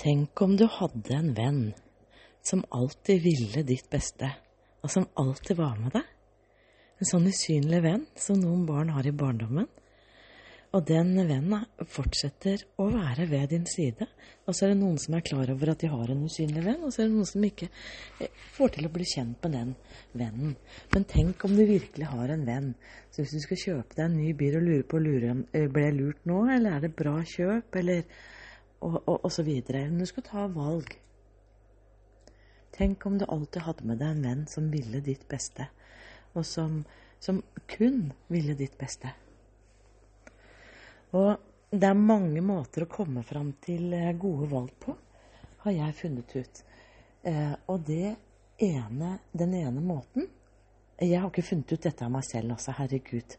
Tenk om du hadde en venn som alltid ville ditt beste, og som alltid var med deg. En sånn usynlig venn som noen barn har i barndommen. Og den vennen fortsetter å være ved din side. Og så er det noen som er klar over at de har en usynlig venn, og så er det noen som ikke eh, får til å bli kjent med den vennen. Men tenk om du virkelig har en venn. Så hvis du skal kjøpe deg en ny bil og lurer på om du ble lurt nå, eller er det bra kjøp, eller og, og, og så videre. Men du skal ta valg. Tenk om du alltid hadde med deg en venn som ville ditt beste, og som, som kun ville ditt beste. Og det er mange måter å komme fram til eh, gode valg på, har jeg funnet ut. Eh, og det ene, den ene måten Jeg har ikke funnet ut dette av meg selv, altså, herregud.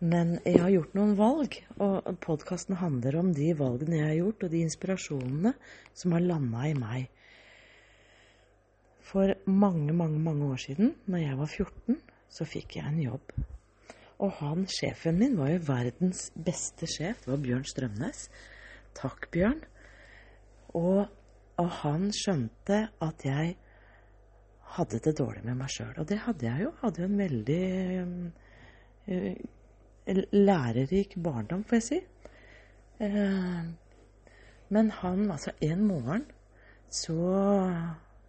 Men jeg har gjort noen valg, og podkasten handler om de valgene jeg har gjort, og de inspirasjonene som har landa i meg. For mange, mange, mange år siden, når jeg var 14, så fikk jeg en jobb og han sjefen min var jo verdens beste sjef. Det var Bjørn Strømnes. Takk, Bjørn. Og, og han skjønte at jeg hadde det dårlig med meg sjøl. Og det hadde jeg jo. Hadde jo en veldig uh, lærerik barndom, får jeg si. Uh, men han, altså en morgen, så,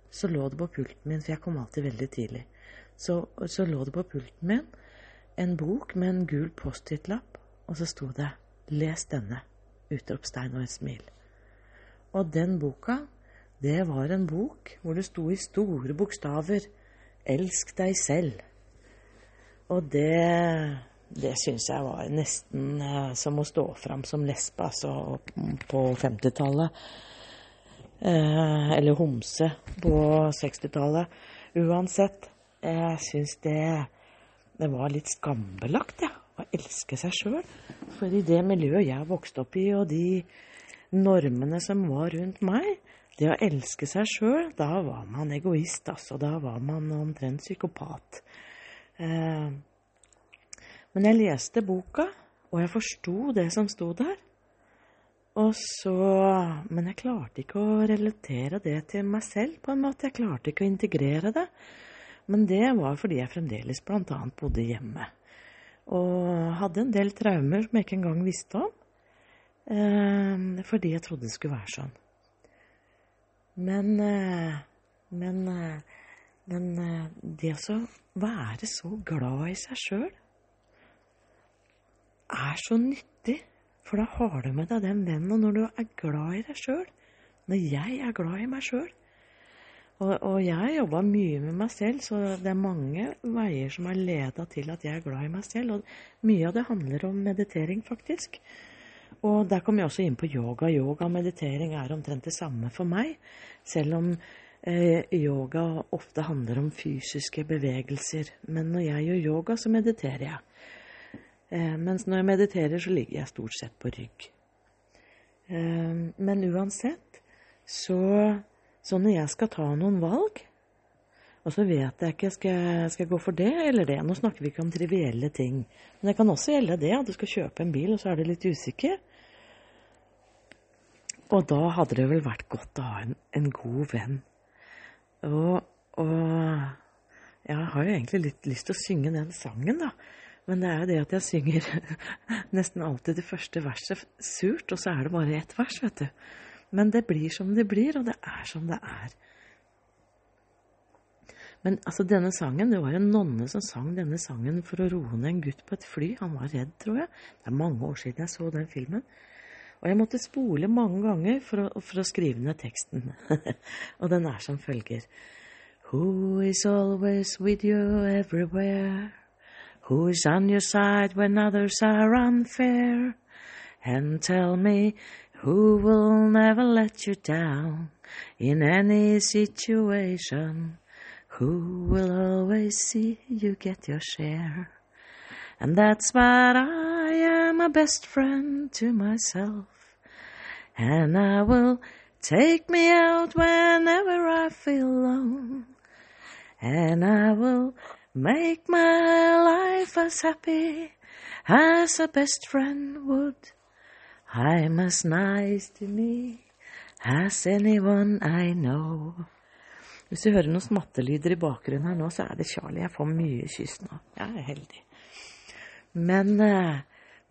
så lå det på pulten min, for jeg kom alltid veldig tidlig. Så, så lå det på pulten min en bok med en gul Post-It-lapp, og så sto det 'Les denne'. Utropstegn og et smil. Og den boka, det var en bok hvor det sto i store bokstaver 'Elsk deg selv'. Og det det syns jeg var nesten eh, som å stå fram som lesbe, altså på 50-tallet. Eh, eller homse på 60-tallet. Uansett, jeg syns det det var litt skambelagt, ja, å elske seg sjøl. For i det miljøet jeg vokste opp i, og de normene som var rundt meg, det å elske seg sjøl, da var man egoist, altså. Da var man omtrent psykopat. Eh, men jeg leste boka, og jeg forsto det som sto der. Og så Men jeg klarte ikke å relatere det til meg selv, på en måte. Jeg klarte ikke å integrere det. Men det var fordi jeg fremdeles bl.a. bodde hjemme. Og hadde en del traumer som jeg ikke engang visste om. Eh, fordi jeg trodde det skulle være sånn. Men, eh, men, eh, men eh, det å være så glad i seg sjøl er så nyttig. For da har du med deg den vennen. Og når du er glad i deg sjøl, når jeg er glad i meg sjøl, og, og jeg jobba mye med meg selv, så det er mange veier som har leda til at jeg er glad i meg selv. Og mye av det handler om meditering, faktisk. Og der kommer jeg også inn på yoga. Yoga og meditering er omtrent det samme for meg. Selv om eh, yoga ofte handler om fysiske bevegelser. Men når jeg gjør yoga, så mediterer jeg. Eh, mens når jeg mediterer, så ligger jeg stort sett på rygg. Eh, men uansett så så når jeg skal ta noen valg, og så vet jeg ikke skal jeg skal gå for det eller det Nå snakker vi ikke om trivielle ting. Men det kan også gjelde det at du skal kjøpe en bil, og så er du litt usikker. Og da hadde det vel vært godt å ha en, en god venn. Og, og, jeg har jo egentlig litt lyst til å synge den sangen, da. Men det er jo det at jeg synger nesten alltid det første verset surt, og så er det bare ett vers, vet du. Men det blir som det blir, og det er som det er. Men altså, denne sangen, det var en nonne som sang denne sangen for å roe ned en gutt på et fly. Han var redd, tror jeg. Det er mange år siden jeg så den filmen. Og jeg måtte spole mange ganger for å, for å skrive ned teksten. og den er som følger. Who is always with you everywhere? Who is on your side when others are unfair? And tell me who will never let you down in any situation, who will always see you get your share. And that's what I am a best friend to myself. And I will take me out whenever I feel alone. And I will make my life as happy as a best friend would. I'm as nice to me as anyone I know Hvis du hører noen smattelyder i bakgrunnen her nå, så er det Charlie. Jeg får mye kyss nå. Jeg er heldig. Men, eh,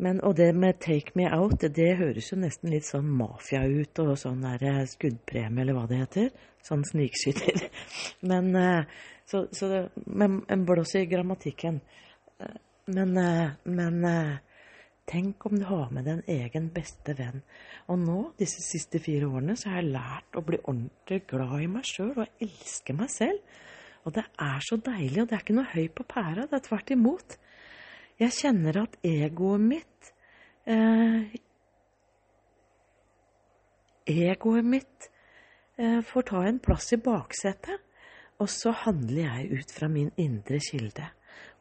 men Og det med Take Me Out, det høres jo nesten litt sånn mafia ut, og sånn der eh, skuddpremie, eller hva det heter. Sånn snikskytter. Men eh, Så, så det, men en blås i grammatikken. Men, men Tenk om du har med deg en egen beste venn. Og nå, disse siste fire årene, så har jeg lært å bli ordentlig glad i meg sjøl og elske meg selv. Og det er så deilig, og det er ikke noe høy på pæra, det er tvert imot. Jeg kjenner at egoet mitt eh, Egoet mitt eh, får ta en plass i baksetet, og så handler jeg ut fra min indre kilde.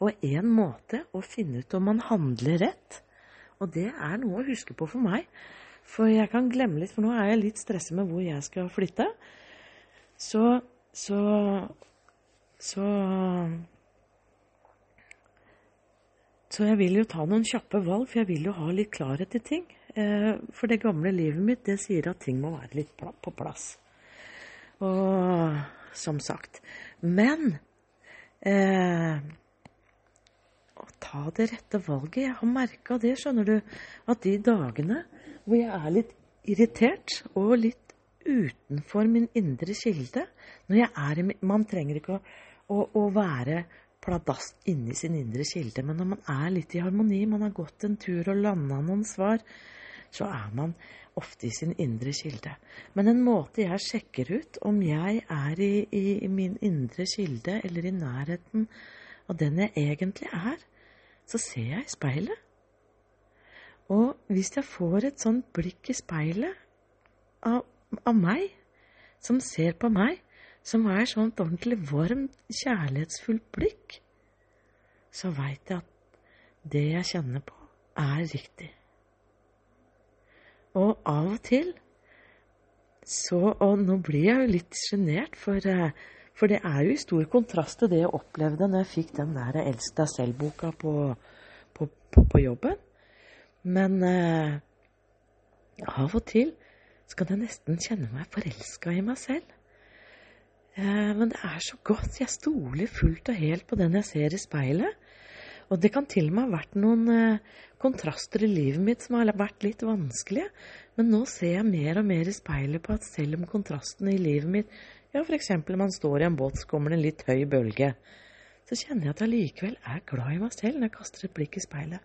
Og en måte å finne ut om man handler rett, og det er noe å huske på for meg. For jeg kan glemme litt, for nå er jeg litt stressa med hvor jeg skal flytte. Så Så Så Så jeg vil jo ta noen kjappe valg, for jeg vil jo ha litt klarhet i ting. Eh, for det gamle livet mitt, det sier at ting må være litt på plass. Og som sagt. Men eh, ta det rette valget. Jeg har merka det, skjønner du, at de dagene hvor jeg er litt irritert og litt utenfor min indre kilde når jeg er i, Man trenger ikke å, å, å være pladask inni sin indre kilde, men når man er litt i harmoni, man har gått en tur og landa noen svar, så er man ofte i sin indre kilde. Men en måte jeg sjekker ut om jeg er i, i min indre kilde eller i nærheten av den jeg egentlig er, så ser jeg i speilet. Og hvis jeg får et sånt blikk i speilet av, av meg, som ser på meg, som er sånt ordentlig varmt, kjærlighetsfullt blikk, så veit jeg at det jeg kjenner på, er riktig. Og av og til så Og nå blir jeg jo litt sjenert, for uh, for det er jo i stor kontrast til det jeg opplevde når jeg fikk den der Elsk deg selv-boka på, på, på, på, jobben. Men eh, av og til så kan jeg nesten kjenne meg forelska i meg selv. Eh, men det er så godt. Jeg stoler fullt og helt på den jeg ser i speilet. Og det kan til og med ha vært noen eh, kontraster i livet mitt som har vært litt vanskelige. Men nå ser jeg mer og mer i speilet på at selv om kontrastene i livet mitt ja, f.eks. man står i en båt, så kommer det en litt høy bølge. Så kjenner jeg at jeg likevel er glad i meg selv når jeg kaster et blikk i speilet.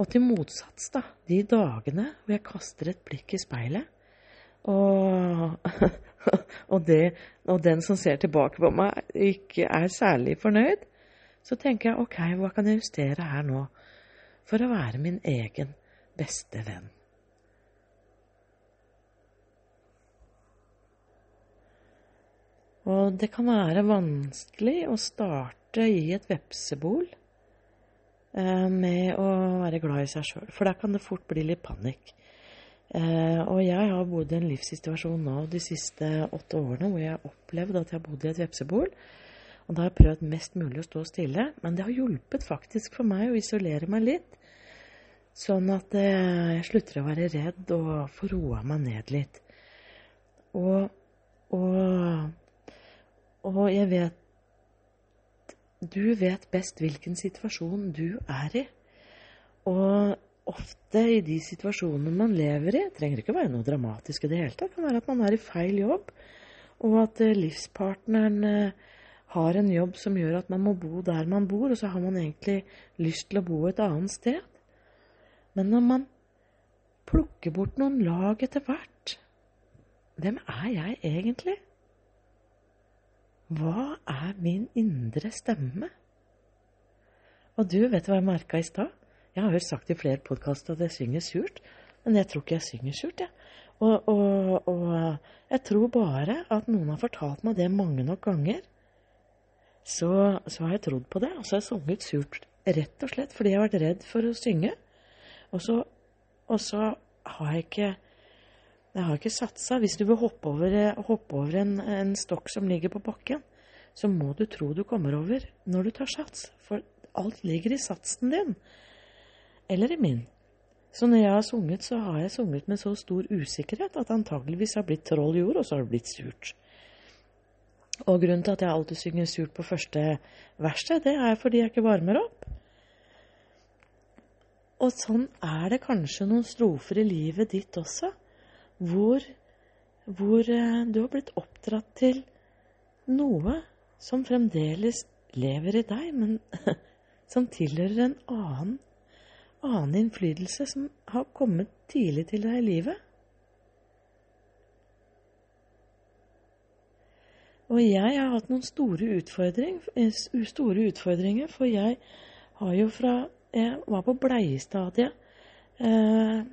Og til motsats, da, de dagene hvor jeg kaster et blikk i speilet, og, og, det, og den som ser tilbake på meg, ikke er særlig fornøyd, så tenker jeg ok, hva kan jeg justere her nå for å være min egen beste venn? Og det kan være vanskelig å starte i et vepsebol eh, med å være glad i seg sjøl, for der kan det fort bli litt panikk. Eh, og jeg har bodd i en livssituasjon nå de siste åtte årene hvor jeg har opplevd at jeg har bodd i et vepsebol. Og da har jeg prøvd mest mulig å stå stille, men det har hjulpet faktisk for meg å isolere meg litt. Sånn at eh, jeg slutter å være redd og får roa meg ned litt. Og, og og jeg vet Du vet best hvilken situasjon du er i. Og ofte i de situasjonene man lever i, trenger ikke være noe dramatisk i det hele tatt. Det kan være at man er i feil jobb, og at eh, livspartneren eh, har en jobb som gjør at man må bo der man bor, og så har man egentlig lyst til å bo et annet sted. Men når man plukker bort noen lag etter hvert, hvem er jeg egentlig? Hva er min indre stemme? Og du, vet du hva jeg merka i stad? Jeg har jo sagt i flere podkaster at jeg synger surt, men jeg tror ikke jeg synger surt, jeg. Og, og, og, jeg tror bare at noen har fortalt meg det mange nok ganger. Så, så har jeg trodd på det, og så har jeg sunget surt rett og slett fordi jeg har vært redd for å synge. Og så, og så har jeg ikke jeg har ikke satsa. Hvis du vil hoppe over, hoppe over en, en, stokk som ligger på bakken, så må du tro du kommer over når du tar sats. For alt ligger i satsen din. Eller i min. Så når jeg har sunget, så har jeg sunget med så stor usikkerhet at antageligvis har blitt troll jord, og så har det blitt surt. Og grunnen til at jeg alltid synger surt på første verset, det er fordi jeg ikke varmer opp. Og sånn er det kanskje noen strofer i livet ditt også, hvor, hvor eh, du har blitt oppdratt til noe som fremdeles lever i deg, men som tilhører en annen, annen innflytelse som har kommet tidlig til deg i livet. Og jeg har hatt noen store, utfordring, eh, store utfordringer, for jeg har jo fra jeg var på bleiestadiet eh,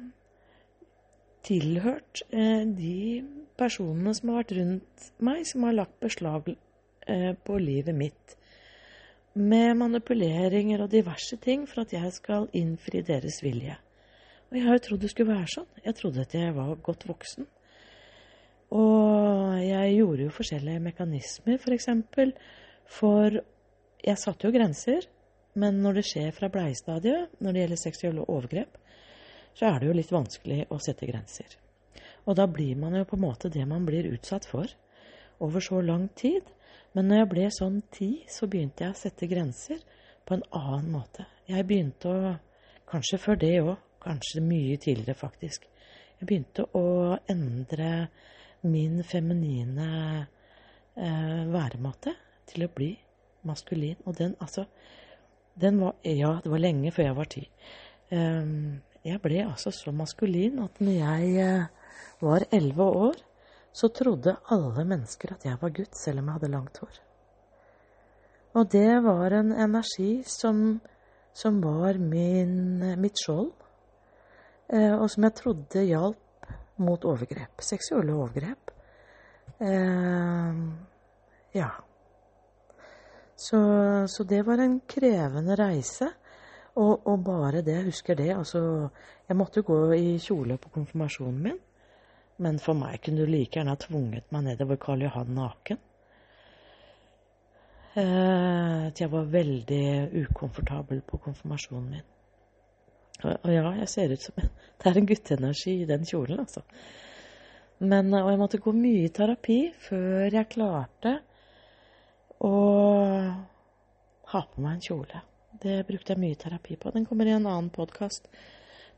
tilhørt eh, de personene som har vært rundt meg, som har lagt beslag eh, på livet mitt. Med manipuleringer og diverse ting for at jeg skal innfri deres vilje. Og jeg har jo trodd det skulle være sånn. Jeg trodde at jeg var godt voksen. Og jeg gjorde jo forskjellige mekanismer, f.eks. For, eksempel, for jeg satte jo grenser. Men når det skjer fra bleiestadiet, når det gjelder seksuelle overgrep, så er det jo litt vanskelig å sette grenser. Og da blir man jo på en måte det man blir utsatt for over så lang tid. Men når jeg ble sånn ti, så begynte jeg å sette grenser på en annen måte. Jeg begynte å Kanskje før det òg. Kanskje mye tidligere, faktisk. Jeg begynte å endre min feminine eh, væremåte til å bli maskulin. Og den, altså den var Ja, det var lenge før jeg var ti. Um, jeg ble altså så maskulin at når jeg uh, var elleve år, så trodde alle mennesker at jeg var gutt, selv om jeg hadde langt hår. Og det var en energi som, som var min, mitt skjold, uh, og som jeg trodde hjalp mot overgrep. Seksuelle overgrep. Uh, ja. Så, så, det var en krevende reise. Og, og, bare det, jeg husker det. Altså, jeg måtte gå i kjole på konfirmasjonen min. Men for meg kunne du like gjerne ha tvunget meg nedover Karl Johan naken. At jeg var veldig ukomfortabel på konfirmasjonen min. Og, ja, jeg ser ut som en Det er en gutteenergi i den kjolen, altså. Men, og jeg måtte gå mye i terapi før jeg klarte å ha på meg en kjole. Det brukte jeg mye terapi på. Den kommer i en annen podkast.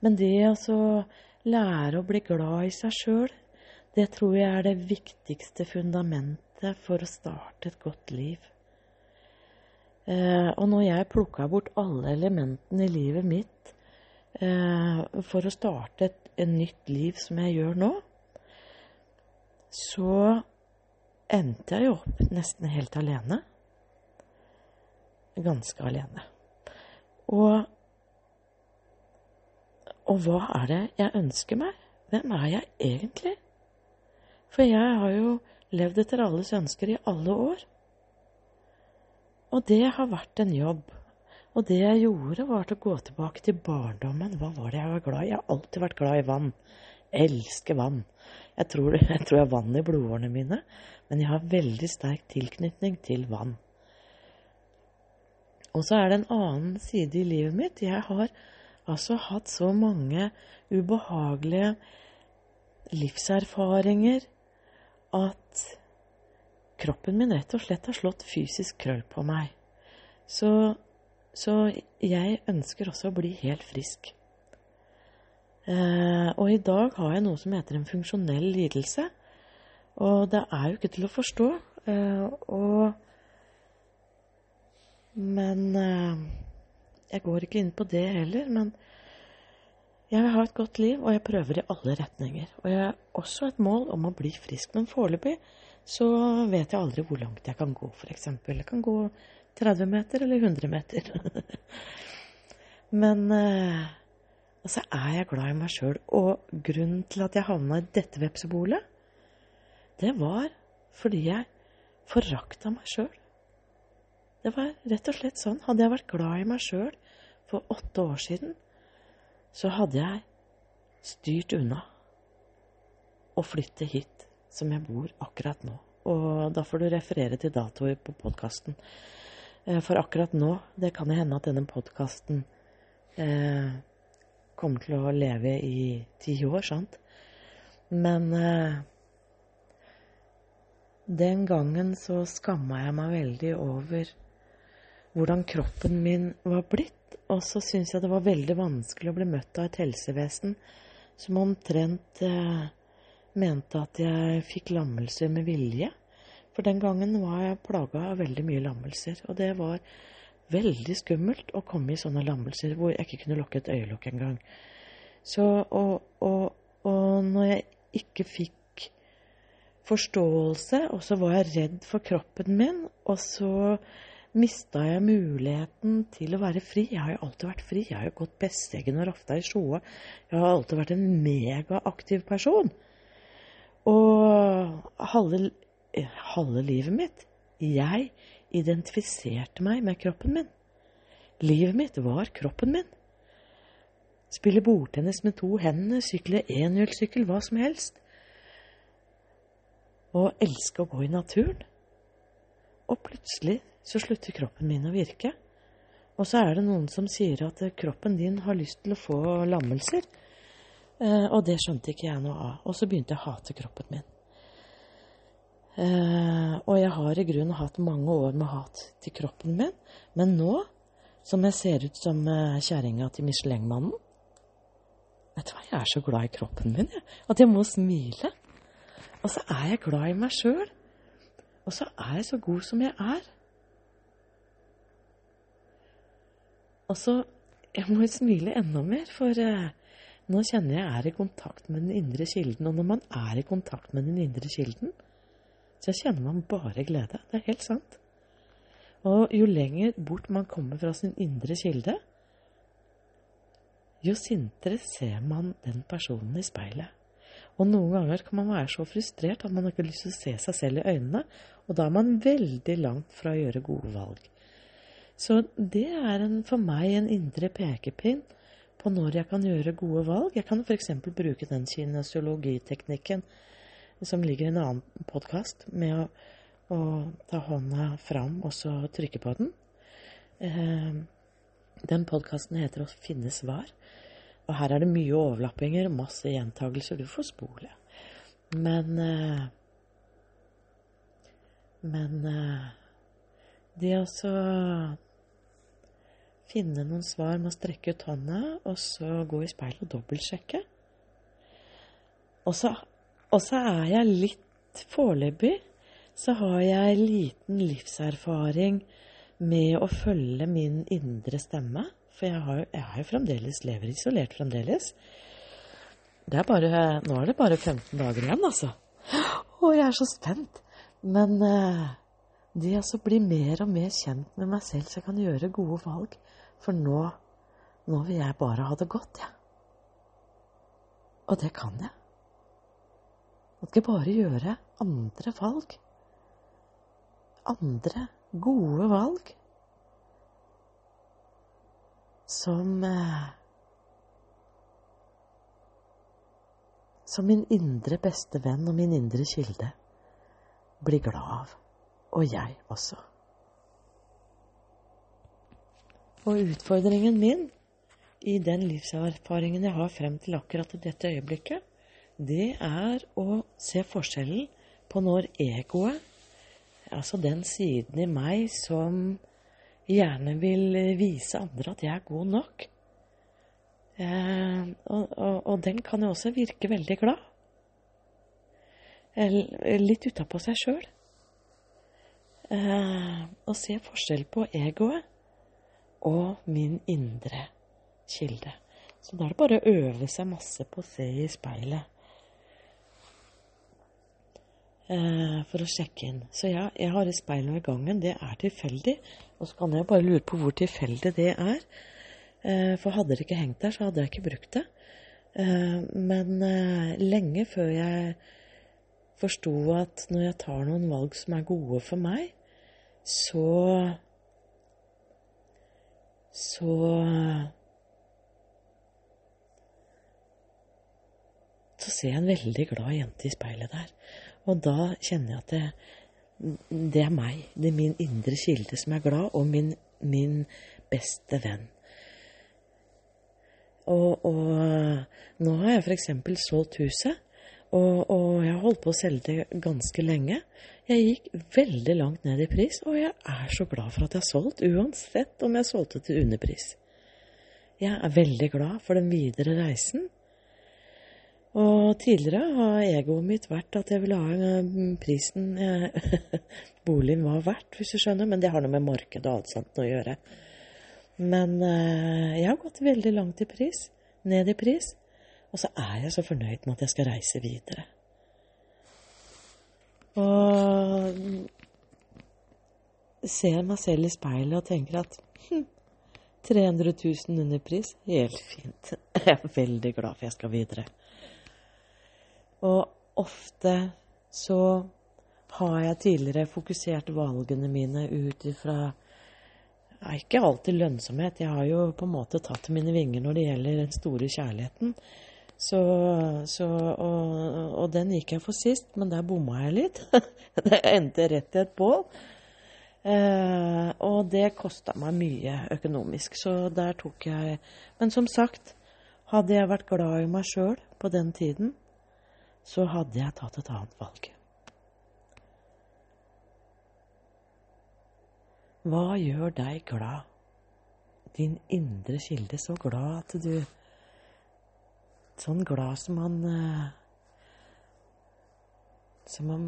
Men det å lære å bli glad i seg sjøl, det tror jeg er det viktigste fundamentet for å starte et godt liv. Eh, og når jeg plukka bort alle elementene i livet mitt eh, for å starte et, et nytt liv som jeg gjør nå, så endte jeg jo opp nesten helt alene. Ganske alene. Og, og hva er det jeg ønsker meg? Hvem er jeg egentlig? For jeg har jo levd etter alles ønsker i alle år. Og det har vært en jobb. Og det jeg gjorde, var til å gå tilbake til barndommen. Hva var det jeg var glad i? Jeg har alltid vært glad i vann. Jeg elsker vann. Jeg tror, jeg tror jeg har vann i blodårene mine men jeg har veldig sterk tilknytning til vann. Og så er det en annen side i livet mitt. Jeg har altså hatt så mange ubehagelige livserfaringer at kroppen min rett og slett har slått fysisk krøll på meg. Så, så jeg ønsker også å bli helt frisk. Eh, og i dag har jeg noe som heter en funksjonell lidelse. Og det er jo ikke til å forstå. Eh, og Men eh, jeg går ikke inn på det heller. Men jeg vil ha et godt liv, og jeg prøver i alle retninger. Og jeg har også et mål om å bli frisk. Men foreløpig så vet jeg aldri hvor langt jeg kan gå, f.eks. Jeg kan gå 30 meter eller 100 meter. Men eh, altså er jeg glad i meg sjøl. Og grunnen til at jeg havna i dette vepsebolet, det var fordi jeg forakta meg sjøl. Det var rett og slett sånn. Hadde jeg vært glad i meg sjøl for åtte år siden, så hadde jeg styrt unna og flytte hit som jeg bor akkurat nå. Og da får du referere til datoer på podkasten. Eh, for akkurat nå, det kan hende at denne podkasten eh, kommer til å leve i ti år, sant? Men eh, den gangen så skamma jeg meg veldig over hvordan kroppen min var blitt. Og så syntes jeg det var veldig vanskelig å bli møtt av et helsevesen som omtrent eh, mente at jeg fikk lammelser med vilje. For den gangen var jeg plaga av veldig mye lammelser. Og det var veldig skummelt å komme i sånne lammelser hvor jeg ikke kunne lukke et øyelokk engang. Så, og, og, og når jeg ikke fikk forståelse, og så var jeg redd for kroppen min, og så mista jeg muligheten til å være fri. Jeg har jo alltid vært fri. Jeg har jo gått Besseggen og rafta i Sjoa. Jeg har alltid vært en megaaktiv person. Og halve, halve livet mitt Jeg identifiserte meg med kroppen min. Livet mitt var kroppen min. Spille bordtennis med to hender, sykle enhjulssykkel, hva som helst. Og elske å gå i naturen. Og plutselig så slutter kroppen min å virke. Og så er det noen som sier at kroppen din har lyst til å få lammelser. Eh, og det skjønte ikke jeg noe av. Og så begynte jeg å hate kroppen min. Eh, og jeg har i grunnen hatt mange år med hat til kroppen min. Men nå, som jeg ser ut som eh, kjerringa til Michelin-mannen Vet du hva, jeg er så glad i kroppen min, jeg. At jeg må smile. Og så er jeg glad i meg sjøl. Og så er jeg så god som jeg er. Og så Jeg må smile enda mer, for eh, nå kjenner jeg er i kontakt med den indre kilden. Og når man er i kontakt med den indre kilden, så kjenner man bare glede. Det er helt sant. Og jo lenger bort man kommer fra sin indre kilde, jo sintere ser man den personen i speilet. Og noen ganger kan man være så frustrert at man ikke har lyst til å se seg selv i øynene, og da er man veldig langt fra å gjøre gode valg. Så det er en, for meg en indre pekepinn på når jeg kan gjøre gode valg. Jeg kan f.eks. bruke den kinesiologiteknikken som ligger i en annen podkast, med å, å, ta hånda fram og så trykke på den. Eh, den podkasten heter 'Å finne svar'. Og her er det mye overlappinger, masse gjentagelser. Du får spole. Men eh, Men eh, det å finne noen svar med å strekke ut hånda, og så gå i speilet og dobbeltsjekke. Og så er jeg litt Foreløpig så har jeg liten livserfaring med å følge min indre stemme. For jeg har, jeg er jo fremdeles lever isolert fremdeles. Bare, nå er det bare 15 dager igjen, altså. Å, jeg er så spent. Men eh, det å bli mer og mer kjent med meg selv, så jeg kan gjøre gode valg. For nå, nå vil jeg bare ha det godt, jeg. Ja. Og det kan jeg. Jeg skal bare gjøre andre valg. Andre gode valg. Som eh, Som min indre beste venn og min indre kilde blir glad av. Og jeg også. Og utfordringen min i den livserfaringen jeg har frem til akkurat dette øyeblikket, det er å se forskjellen på når egoet, altså den siden i meg som gjerne vil vise andre at jeg er god nok, eh, og, og, og, den kan jo også virke veldig glad. Litt utapå seg sjøl. Eh, å se forskjell på egoet og min indre kilde. Så da er det bare å øve seg masse på å se i speilet eh, for å sjekke inn. Så ja, jeg har et speil ved gangen. Det er tilfeldig. Og så kan jeg bare lure på hvor tilfeldig det er. Eh, for hadde det ikke hengt der, så hadde jeg ikke brukt det. Eh, men lenge før jeg forsto at når jeg tar noen valg som er gode for meg, så så så ser jeg en veldig glad jente i speilet der. Og da kjenner jeg at det, det er meg. Det er min indre kilde som er glad, og min, min beste venn. Og, og nå har jeg f.eks. solgt huset, og, og jeg har holdt på å selge det ganske lenge. Jeg gikk veldig langt ned i pris, og jeg er så glad for at jeg har solgt, uansett om jeg solgte til underpris. Jeg er veldig glad for den videre reisen. Og tidligere har egoet mitt vært at jeg ville ha prisen boligen var verdt, hvis du skjønner. Men det har noe med markedet og alt sånt å gjøre. Men eh, jeg har gått veldig langt i pris. Ned i pris. Og så er jeg så fornøyd med at jeg skal reise videre. Og ser meg selv i speilet og tenker at hm, 300 000 under pris, helt fint. Jeg er veldig glad for jeg skal videre. Og ofte så har jeg tidligere fokusert valgene mine ut ifra er Ikke alltid lønnsomhet. Jeg har jo på en måte tatt mine vinger når det gjelder den store kjærligheten. Så, så og, og, den gikk jeg for sist, men der bomma jeg litt. det endte rett i et bål. Eh, og det kosta meg mye økonomisk, så der tok jeg Men som sagt, hadde jeg vært glad i meg sjøl på den tiden, så hadde jeg tatt et annet valg. Hva gjør deg glad? Din indre kilde, så glad at du Sånn glad som han eh, Som, han,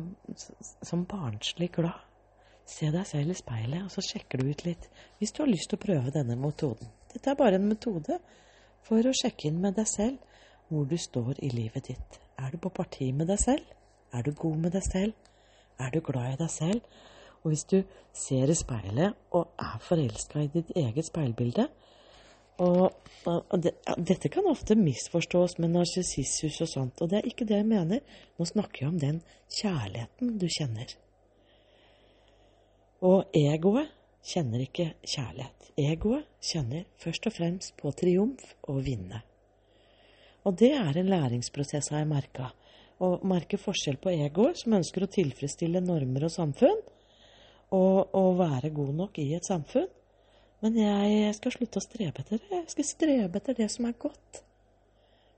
som barnslig glad. Se deg selv i speilet, og så sjekker du ut litt hvis du har lyst til å prøve denne metoden. Dette er bare en metode for å sjekke inn med deg selv hvor du står i livet ditt. Er du på parti med deg selv? Er du god med deg selv? Er du glad i deg selv? Og hvis du ser i speilet og er forelska i ditt eget speilbilde og, og det, ja, Dette kan ofte misforstås med narsissus og sånt, og det er ikke det jeg mener. Nå snakker jeg om den kjærligheten du kjenner. Og egoet kjenner ikke kjærlighet. Egoet kjenner først og fremst på triumf og vinne. Og det er en læringsprosess, har jeg merka. Å merke forskjell på egoet, som ønsker å tilfredsstille normer og samfunn, og, og være god nok i et samfunn. Men jeg skal slutte å strebe etter det. Jeg skal strebe etter det som er godt.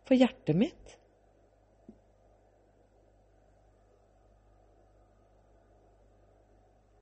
For hjertet mitt